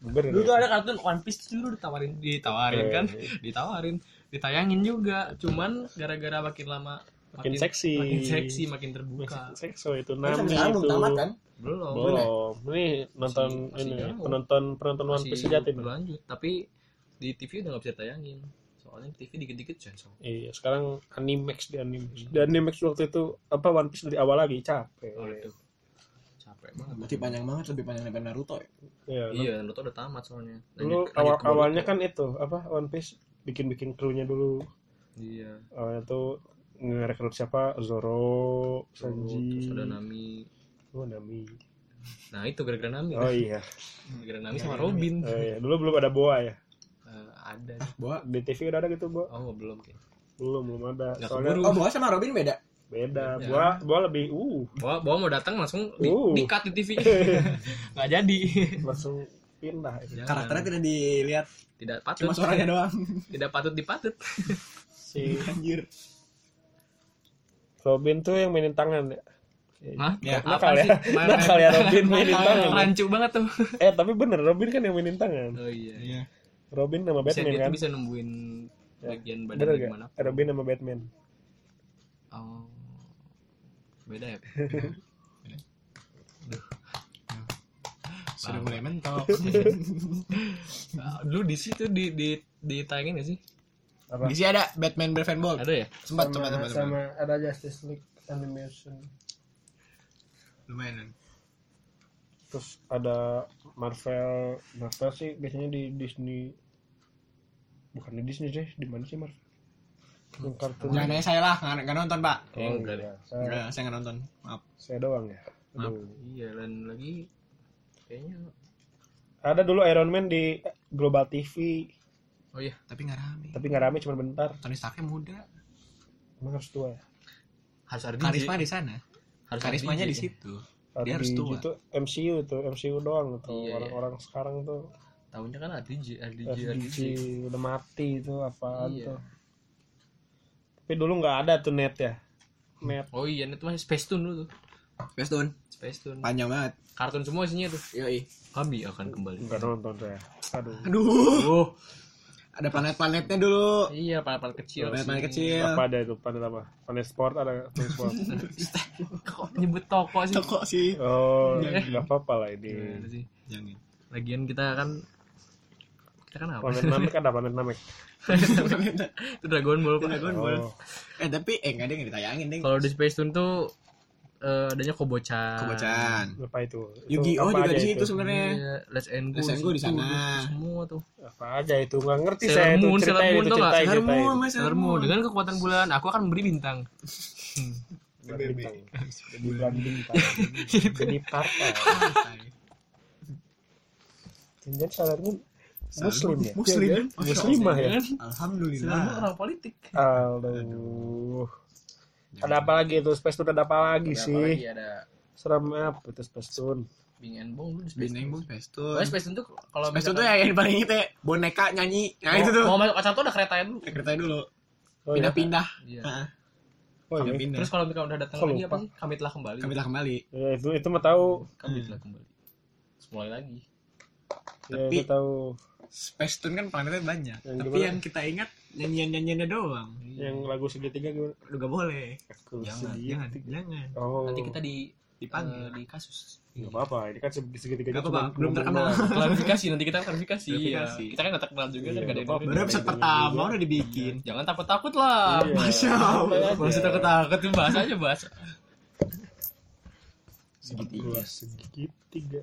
Bener. Dulu tuh ada kartun One Piece tuh dulu ditawarin, ditawarin Eh. kan, ditawarin, ditayangin juga. Cuman gara-gara makin lama Makin seksi. makin seksi, makin terbuka. Sekso itu Kan Nami sekarang belum itu. tamat kan? Belum. Belum. Ini nonton Masih- masih ini jauh. penonton penonton One Masih Piece sejati. berlanjut, tapi di TV udah nggak bisa tayangin. Soalnya TV dikit-dikit sensor. Iya, sekarang Animax di Animax. Di Animax waktu itu apa One Piece dari awal lagi capek. Waduh. Capek banget. Berarti panjang banget lebih panjang daripada Naruto ya. Iya. Iya, Naruto udah tamat soalnya. Dulu awal awalnya kan itu apa One Piece bikin-bikin krunya dulu. Iya. Awalnya tuh ngerekrut siapa? Zoro, Terus ada Sanji, Nami. oh Nami. Nah, itu gara-gara Nami. Oh iya. Gara-gara Nami sama Robin. Oh iya. Dulu belum ada Boa ya. Eh, ada. Boa. Di TV udah ada gitu, Bo. Oh, belum kayaknya. Belum, belum ada. Nggak Soalnya keburu. Oh, Boa sama Robin beda. Beda. Gua gua lebih uh. Bawa bawa mau datang langsung di, Uh. di cut di TV nggak jadi. Langsung pindah. Jangan. Karakternya tidak dilihat, tidak patut. Cuma suaranya doang. tidak patut dipatut. Si. Anjir. Robin tuh yang mainin tangan ya? Hah? Ya, nakal Apaan ya? sih? Nakal ya Robin mainin tangan. rancu banget tuh. Eh tapi bener Robin kan yang mainin tangan. Oh iya. Iya. Robin sama bisa Batman dia kan? bisa nembuin bagian bener badannya gak gimana? Robin sama Batman. Oh beda ya Sudah mulai mentok. Ah, dulu di situ di di ditayangin gak sih? Apa? Di sini ada Batman Brave and Bold. ada ya? Sempat, sama, sempat, sempat, sama ada Justice League Animation. Lumayan. terus ada Marvel Marvel sih biasanya di Disney. Bukan di Disney sih di mana sih Marvel yang kartun Jangan nanya saya lah, nggak nggak nonton pak. Oh, enggak iya. saya, Enggak, saya nggak nonton. Maaf. saya doang ya Maaf. Aduh. iya dan lagi kayaknya ada dulu Iron Man di Global TV oh iya Tapi nggak rame. tapi nggak rame cuma bentar Tony Starknya muda. emang harus tua ya harus ada Karisma di sana. harus Karismanya di situ. Kalau Dia harus di tua. itu MCU tuh MCU doang tuh Iya, orang-orang sekarang tuh tahunnya kan ada DJ ada DJ ada FDG DJ udah mati itu apaan Iya. tuh tapi dulu nggak ada tuh net ya. Net. Oh iya itu masih Space Tune dulu tuh. Best Tune. Space Tune. Panjang banget. kartun semua isinya tuh. Yoi. kami akan kembali. Nggak nonton saya aduh. Aduh. oh Ada planet-planetnya dulu. iya planet kecil Planet-planet kecil. apa ada itu? Planet apa? Planet sport ada planet sport. Kok nyebut toko sih? Toko sih. oh nggak apa-apa lah ini. Sih. Jangan. lagian kita kan kita kan apa planet namek ada planet namek itu Dragon Ball Pak. Dragon Ball. oh Eh tapi eh nggak ada yang ditayangin deh. kalau di Space Tune tuh eh, adanya Kobocan Kebacan. apa itu Itu Yu-Gi-Oh juga di situ itu? sebenarnya. Iya, Let's and Go, Let's and Go di sana. semua tuh apa aja itu nggak ngerti Sailor saya itu Moon, Sailor ceritain Moon itu nggak? Sailor Moon, Mas, Sailor Moon dengan kekuatan bulan aku akan memberi bintang Bukan bintang. jadi bulan bintang jadi partai Jangan Sailor Moon Muslim ya? Muslim. Kan? Muslimah ya? Alhamdulillah. orang politik Aduh. Ada apa lagi itu? Space Tune ada apa lagi Ada apa sih? lagi? ada Serem apa itu Space Tune? Bing and Bong Space Bintang Tune Bung Space Tune. Pokoknya Space Tune tuh kalau Space Tune tuh ya yang paling itu ya boneka nyanyi. Nah itu tuh. mau masuk acara tuh udah keretanya dulu Ceritanya dulu. Oh, iya? Pindah-pindah. Iya. Heeh. Oh, iya. pindah. terus kalau misalkan udah datang lagi apa sih kami telah kembali Kami telah kembali. Ya, itu itu mah tahu. kami telah kembali mulai lagi Ya, Tapi- tahu. Space Tune kan planetnya banyak. Yang Tapi gimana? yang kita ingat nyanyian-nyanyiannya doang. Yang lagu segitiga gimana? Aduh gak boleh. Aku Jangan, Jangan, segitiga. jangan. Oh. nanti kita di Dipanggil. eh, di kasus Nggak apa-apa, ini kan seg- segitiga Nggak apa-apa, belum terkenal. klarifikasi nanti kita klarifikasi. Ya. kita kan nggak terkenal juga Iya, kan nggak ada yang. Baru episode pertama udah dibikin. jangan takut takut lah Iya. Masya Allah. Masih takut takut tuh bahas aja bahas Segitiga. Segitiga.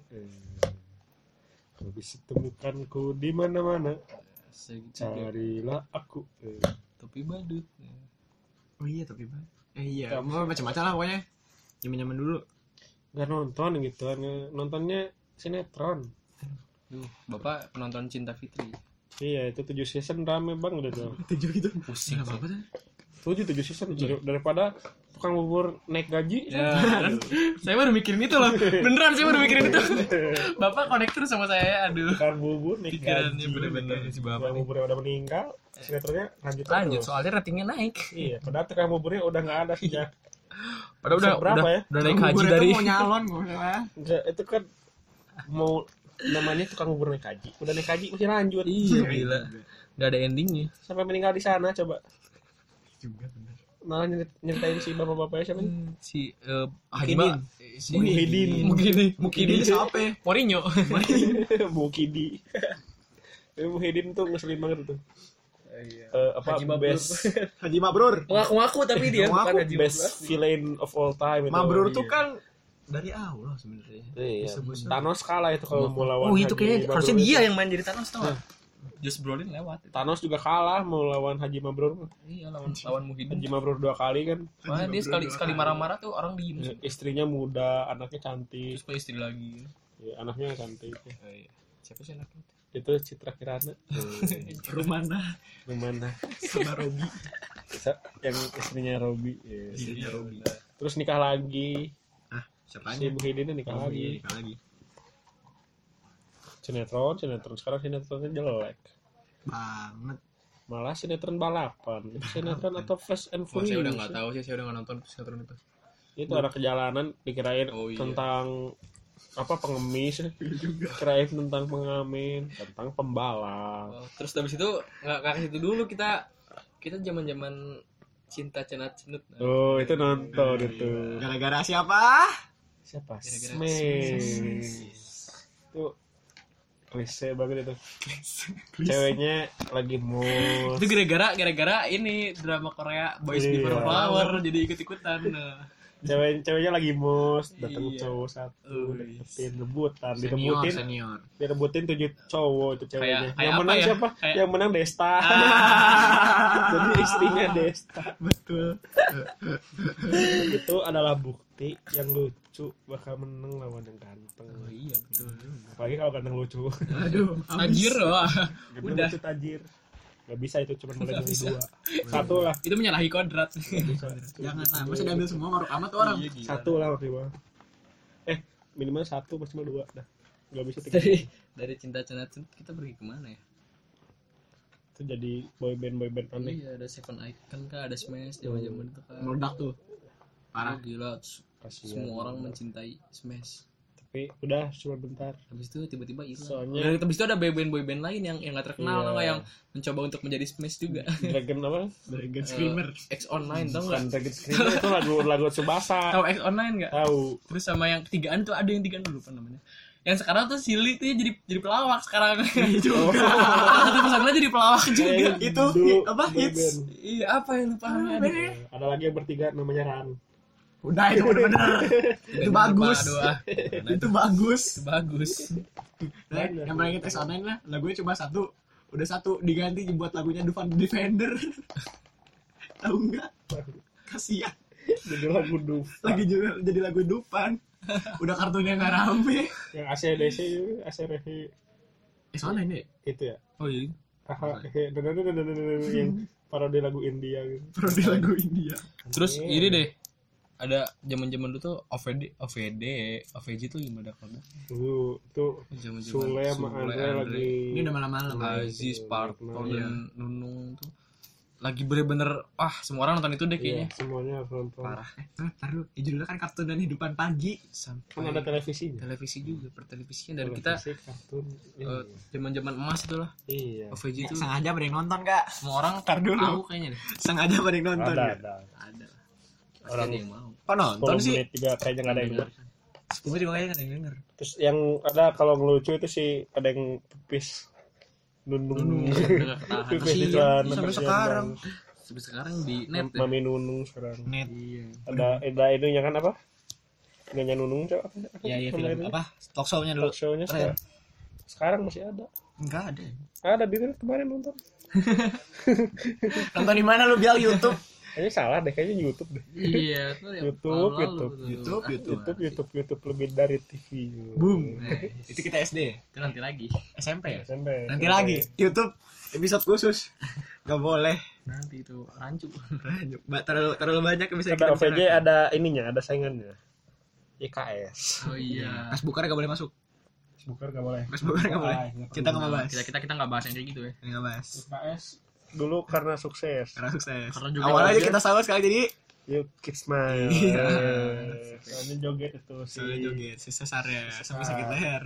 Kau bisa temukanku di mana-mana. Carilah aku. Eh. topi badut Oh iya tapi bang. Eh iya, Kamu- mau macam-macam lah pokoknya. Nyaman-nyaman dulu. Nggak nonton gitu kan. Nontonnya sinetron. Duh, bapak penonton cinta Fitri Iya, itu tujuh season rame bang udah tuh. Tujuh gitu. pusing Gak apa-apa tuh. Tujuh tujuh season Dar- daripada tukang bubur naik gaji. ya kan? saya baru mikirin itu loh beneran saya baru mikirin itu bapak konektor sama saya aduh Tukang bubur naik pikirannya gaji. bener-bener si bapak Tukang buburnya udah meninggal, sinetronnya lanjut lanjut terus. soalnya ratingnya naik Iya, padahal tukang buburnya udah nggak ada sejak. padahal udah berapa udah, ya? udah naik Bubur haji itu dari mau nyalon usah. Enggak, itu kan mau namanya tukang bubur naik haji. Udah naik haji masih lanjut. iya gila nggak ada endingnya Sampai meninggal di sana coba. Juga. Malah nyerit- nyeritain si bapak-bapaknya siapa nih? si eh Haji Mukidin. Ba- si. Mukidin Ini Mukidin siapa? Mourinho Mukidi. Eh, Muhyiddin tuh ngeselin banget tuh. Iya. Eh, apa Haji Mabrur. Haji Mabrur. ngaku-ngaku tapi dia Ngaku, bukan Haji best villain of all time itu. Mabrur tuh Iya. kan dari Allah sebenarnya. Iya. Thanos kalah itu kalau mau lawan oh itu kayaknya Mabrur harusnya itu. dia yang main jadi Thanos tau gak? Just Brolin lewat Thanos juga kalah mau lawan Haji Mabrur. iya lawan lawan Muhyiddin Haji Mabrur dua kali kan. Wah, dia sekali sekali marah-marah tuh orang diem Eh, Istrinya muda, anaknya cantik. terus punya istri lagi Ya, anaknya cantik. oh, iya. siapa sih anaknya itu Citra Kirana Rumana gimana sama Robi. Yang istrinya Robi Iya. Istrinya Robi. terus nikah lagi Ah, siapa si Muhyiddin nikah lagi iya, nikah lagi. Sinetron sinetron sekarang sinetronnya jelek. Banget. malah sinetron balapan. Itu sinetron atau Fast and Oh, Furious saya udah nggak tahu sih, saya udah nggak nonton sinetron itu. itu anak kejalanan dikirain Oh, iya. tentang apa pengemis. Kirain tentang pengamen tentang pembalap. Oh, terus habis itu nggak ke situ dulu kita kita zaman zaman cinta cenat cenut. Nah, oh itu nonton Iya, itu. Gara-gara siapa? siapa? Gara-gara Smash. Itu klise banget itu ceweknya lagi mood Itu gara-gara gara-gara ini drama Korea Boys Iya. Before Flower jadi ikut ikutan. Nah. cewek ceweknya lagi mus datang Iya. cowok satu deketin rebutan direbutin senior. direbutin tujuh cowok itu ceweknya Kayak- kayak yang menang ya? siapa Kayak- yang menang Desta jadi istrinya Desta Betul. itu adalah bukti yang lucu bakal menang lawan yang ganteng Oh iya betul. apalagi kalau ganteng lucu Aduh, Anjir loh. ganteng Udah. lucu tajir nggak bisa itu cuma milih bisa. dua satu lah Itu menyalahi kodrat. Jangan lah, masa diambil semua maruk amat tuh orang. Iya, satu lah maksimal eh minimal satu maksimal dua dah nggak bisa tiga Dari dari cinta cenut kita pergi ke mana ya? itu jadi boyband boyband aneh Iya ada Seven Icon kah ada Smash zaman zaman itu kan. Meledak tuh. Parah Parah. gila. Kasihan Semua orang mencintai Smash. tapi udah cuma bentar Habis itu tiba-tiba hilang. Soalnya- Dan habis itu ada boyband boyband lain yang yang gak terkenal Iya. tau nggak? yang mencoba untuk menjadi Smash juga. Dragon apa Dragon Eh, Screamer. X online tau bukan nggak? Dragon Screamer itu lagu lagu Tsubasa Tahu X online nggak? tahu Terus sama yang ketigaan tuh ada yang tigaan dulu lupa namanya. Yang sekarang tuh Silly tuh jadi jadi pelawak sekarang. juga. Satu pesantren jadi pelawak juga. Kayak Itu, apa, hits? Iya apa yang lupa namanya? Ada lagi yang bertiga namanya Ran Udah itu bener-bener. itu bagus. Aduh, ah. itu bagus. Itu bagus. Nah, yang paling tes online lah, lagunya cuma satu. Udah satu diganti buat lagunya Dufan Defender. Tahu nggak? Kasihan. jadi lagu Duf Lagi juga jadi lagu Dufan. Udah kartunnya nggak rame. yang ACDC itu ACDC Eh, online deh. itu ya Oh iya. Yang parodi lagu India gitu Parodi lagu India. Terus Iya. ini deh ada zaman-zaman dulu tuh OVD, OVD, OVJ tuh gimana kalau dulu tuh zaman-zaman Sule sama Andre lagi Ini udah malam-malam. Aziz, Parto, Iya. dan Nunung tuh lagi bener-bener ah semua orang nonton itu deh Iya, kayaknya semuanya harus nonton parah Eh, ntar dulu. Ya, judulnya kan kartun dan hidupan pagi. sampai kan ada televisinya televisi juga pertelevisian dan kita Televisi, kartun eh, zaman-zaman emas itu lah iya Ya, itu sengaja pada yang nonton kak. semua orang Ntar dulu. tahu kayaknya deh Sengaja pada yang nonton. ada ya? ada ada Orang- ada yang mau Kok nonton 10 sih? menit juga kayaknya nggak ada yang denger. Sepuluh juga kayaknya nggak ada yang denger. terus yang ada kalau ngelucu itu sih ada yang pipis nunung pipis di celana sampai sekarang. sampai sekarang di net ya mami nunung sekarang Net. iya ada ada ininya kan apa Nyonya Nunung cok apa, apa Ya, ya nama film apa? Talk show-nya dulu. talk show-nya sekarang, sekarang masih ada Enggak ada. ada di kemarin nonton Nonton di mana lu bilang YouTube? Kayaknya salah deh kayaknya YouTube deh iya tuh yang YouTube, lalu YouTube. YouTube, YouTube. YouTube YouTube YouTube lebih dari TV Boom. Itu kita SD ya? itu nanti lagi SMP ya? SMP Nanti SMP. lagi YouTube episode khusus. Gak boleh. nanti itu rancu Mbak terlalu terlalu banyak yang bisa ada kita OVJ ada ininya ada saingannya IKS oh iya Pas buka gak boleh masuk. bukan gak boleh Pas buka gak boleh. Kita nggak mau bahas. kita kita kita nggak bahas yang kayak gitu ya Nggak bahas. IKS dulu karena sukses Karena sukses. Karena juga Awalnya dia- kita sama sekali jadi Yuk kids smile Iya. soalnya joget itu si Soalnya joget si ya sampai sakit leher.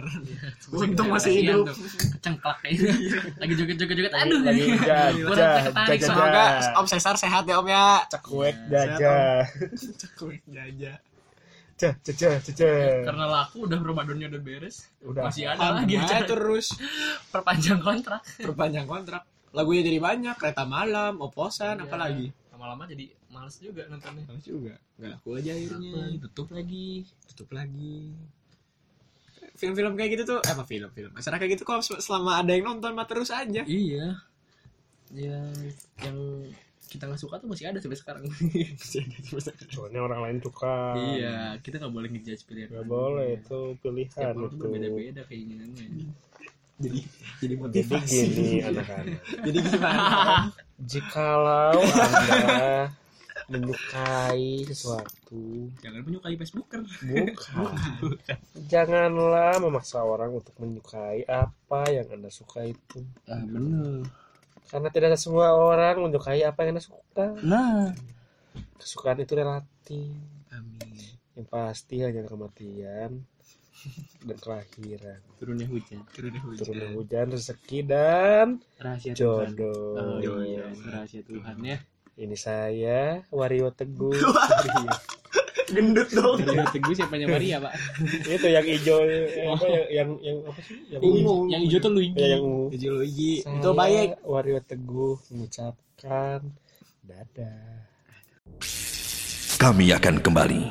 Untung Untung masih Kasihan hidup. tuh. Kecengklak kayaknya. Lagi joget-joget-joget. Aduh. lagi jah Gua jah nanti ketarik jah sama- Semoga Om Cesar sehat ya Om ya. cekuek gajah Cekuek jaja. jah jah jah jah jah Karena laku udah Ramadannya udah beres. udah Masih ada lagi Aja terus perpanjang kontrak. perpanjang kontrak. Lagunya jadi banyak, kereta malam, oposan, Iya. apa lagi? Lama-lama jadi males juga nontonnya. Males juga. Gak laku aja akhirnya. Apa, Tutup lagi. Tutup lagi. Film-film kayak gitu tuh, eh apa film-film? Acara kayak gitu kok selama ada yang nonton mah terus aja. Iya. Ya yang kita nggak suka tuh masih ada sampai sekarang. soalnya orang lain suka iya, kita nggak boleh ngejudge pilihan. nggak boleh itu Setiap pilihan orang tuh itu berbeda-beda keinginannya. jadi jadi Jadi motivasi gini anak-anak. jadi gimana Jikalau Anda menyukai sesuatu, jangan menyukai Facebooker bukan. Janganlah memaksa orang untuk menyukai apa yang Anda suka itu. ah bener Karena tidak semua orang menyukai apa yang Anda suka. nah Kesukaan itu relatif. amin Yang pasti hanya kematian dan kelahiran. turunnya hujan turunnya hujan Turunnya hujan, rezeki dan rahasia Tuhan jodoh. oh iya rahasia Tuhan ya Ini saya Wario Teguh. gendut dong Maria Teguh siapanya Maria pak itu yang hijau apa yang yang, yang apa sih? Yang Ungu. yang hijau tuh Luigi Ya, yang ungu. Luigi Luigi Saya, itu baik Wario Teguh mengucapkan dadah. Kami akan kembali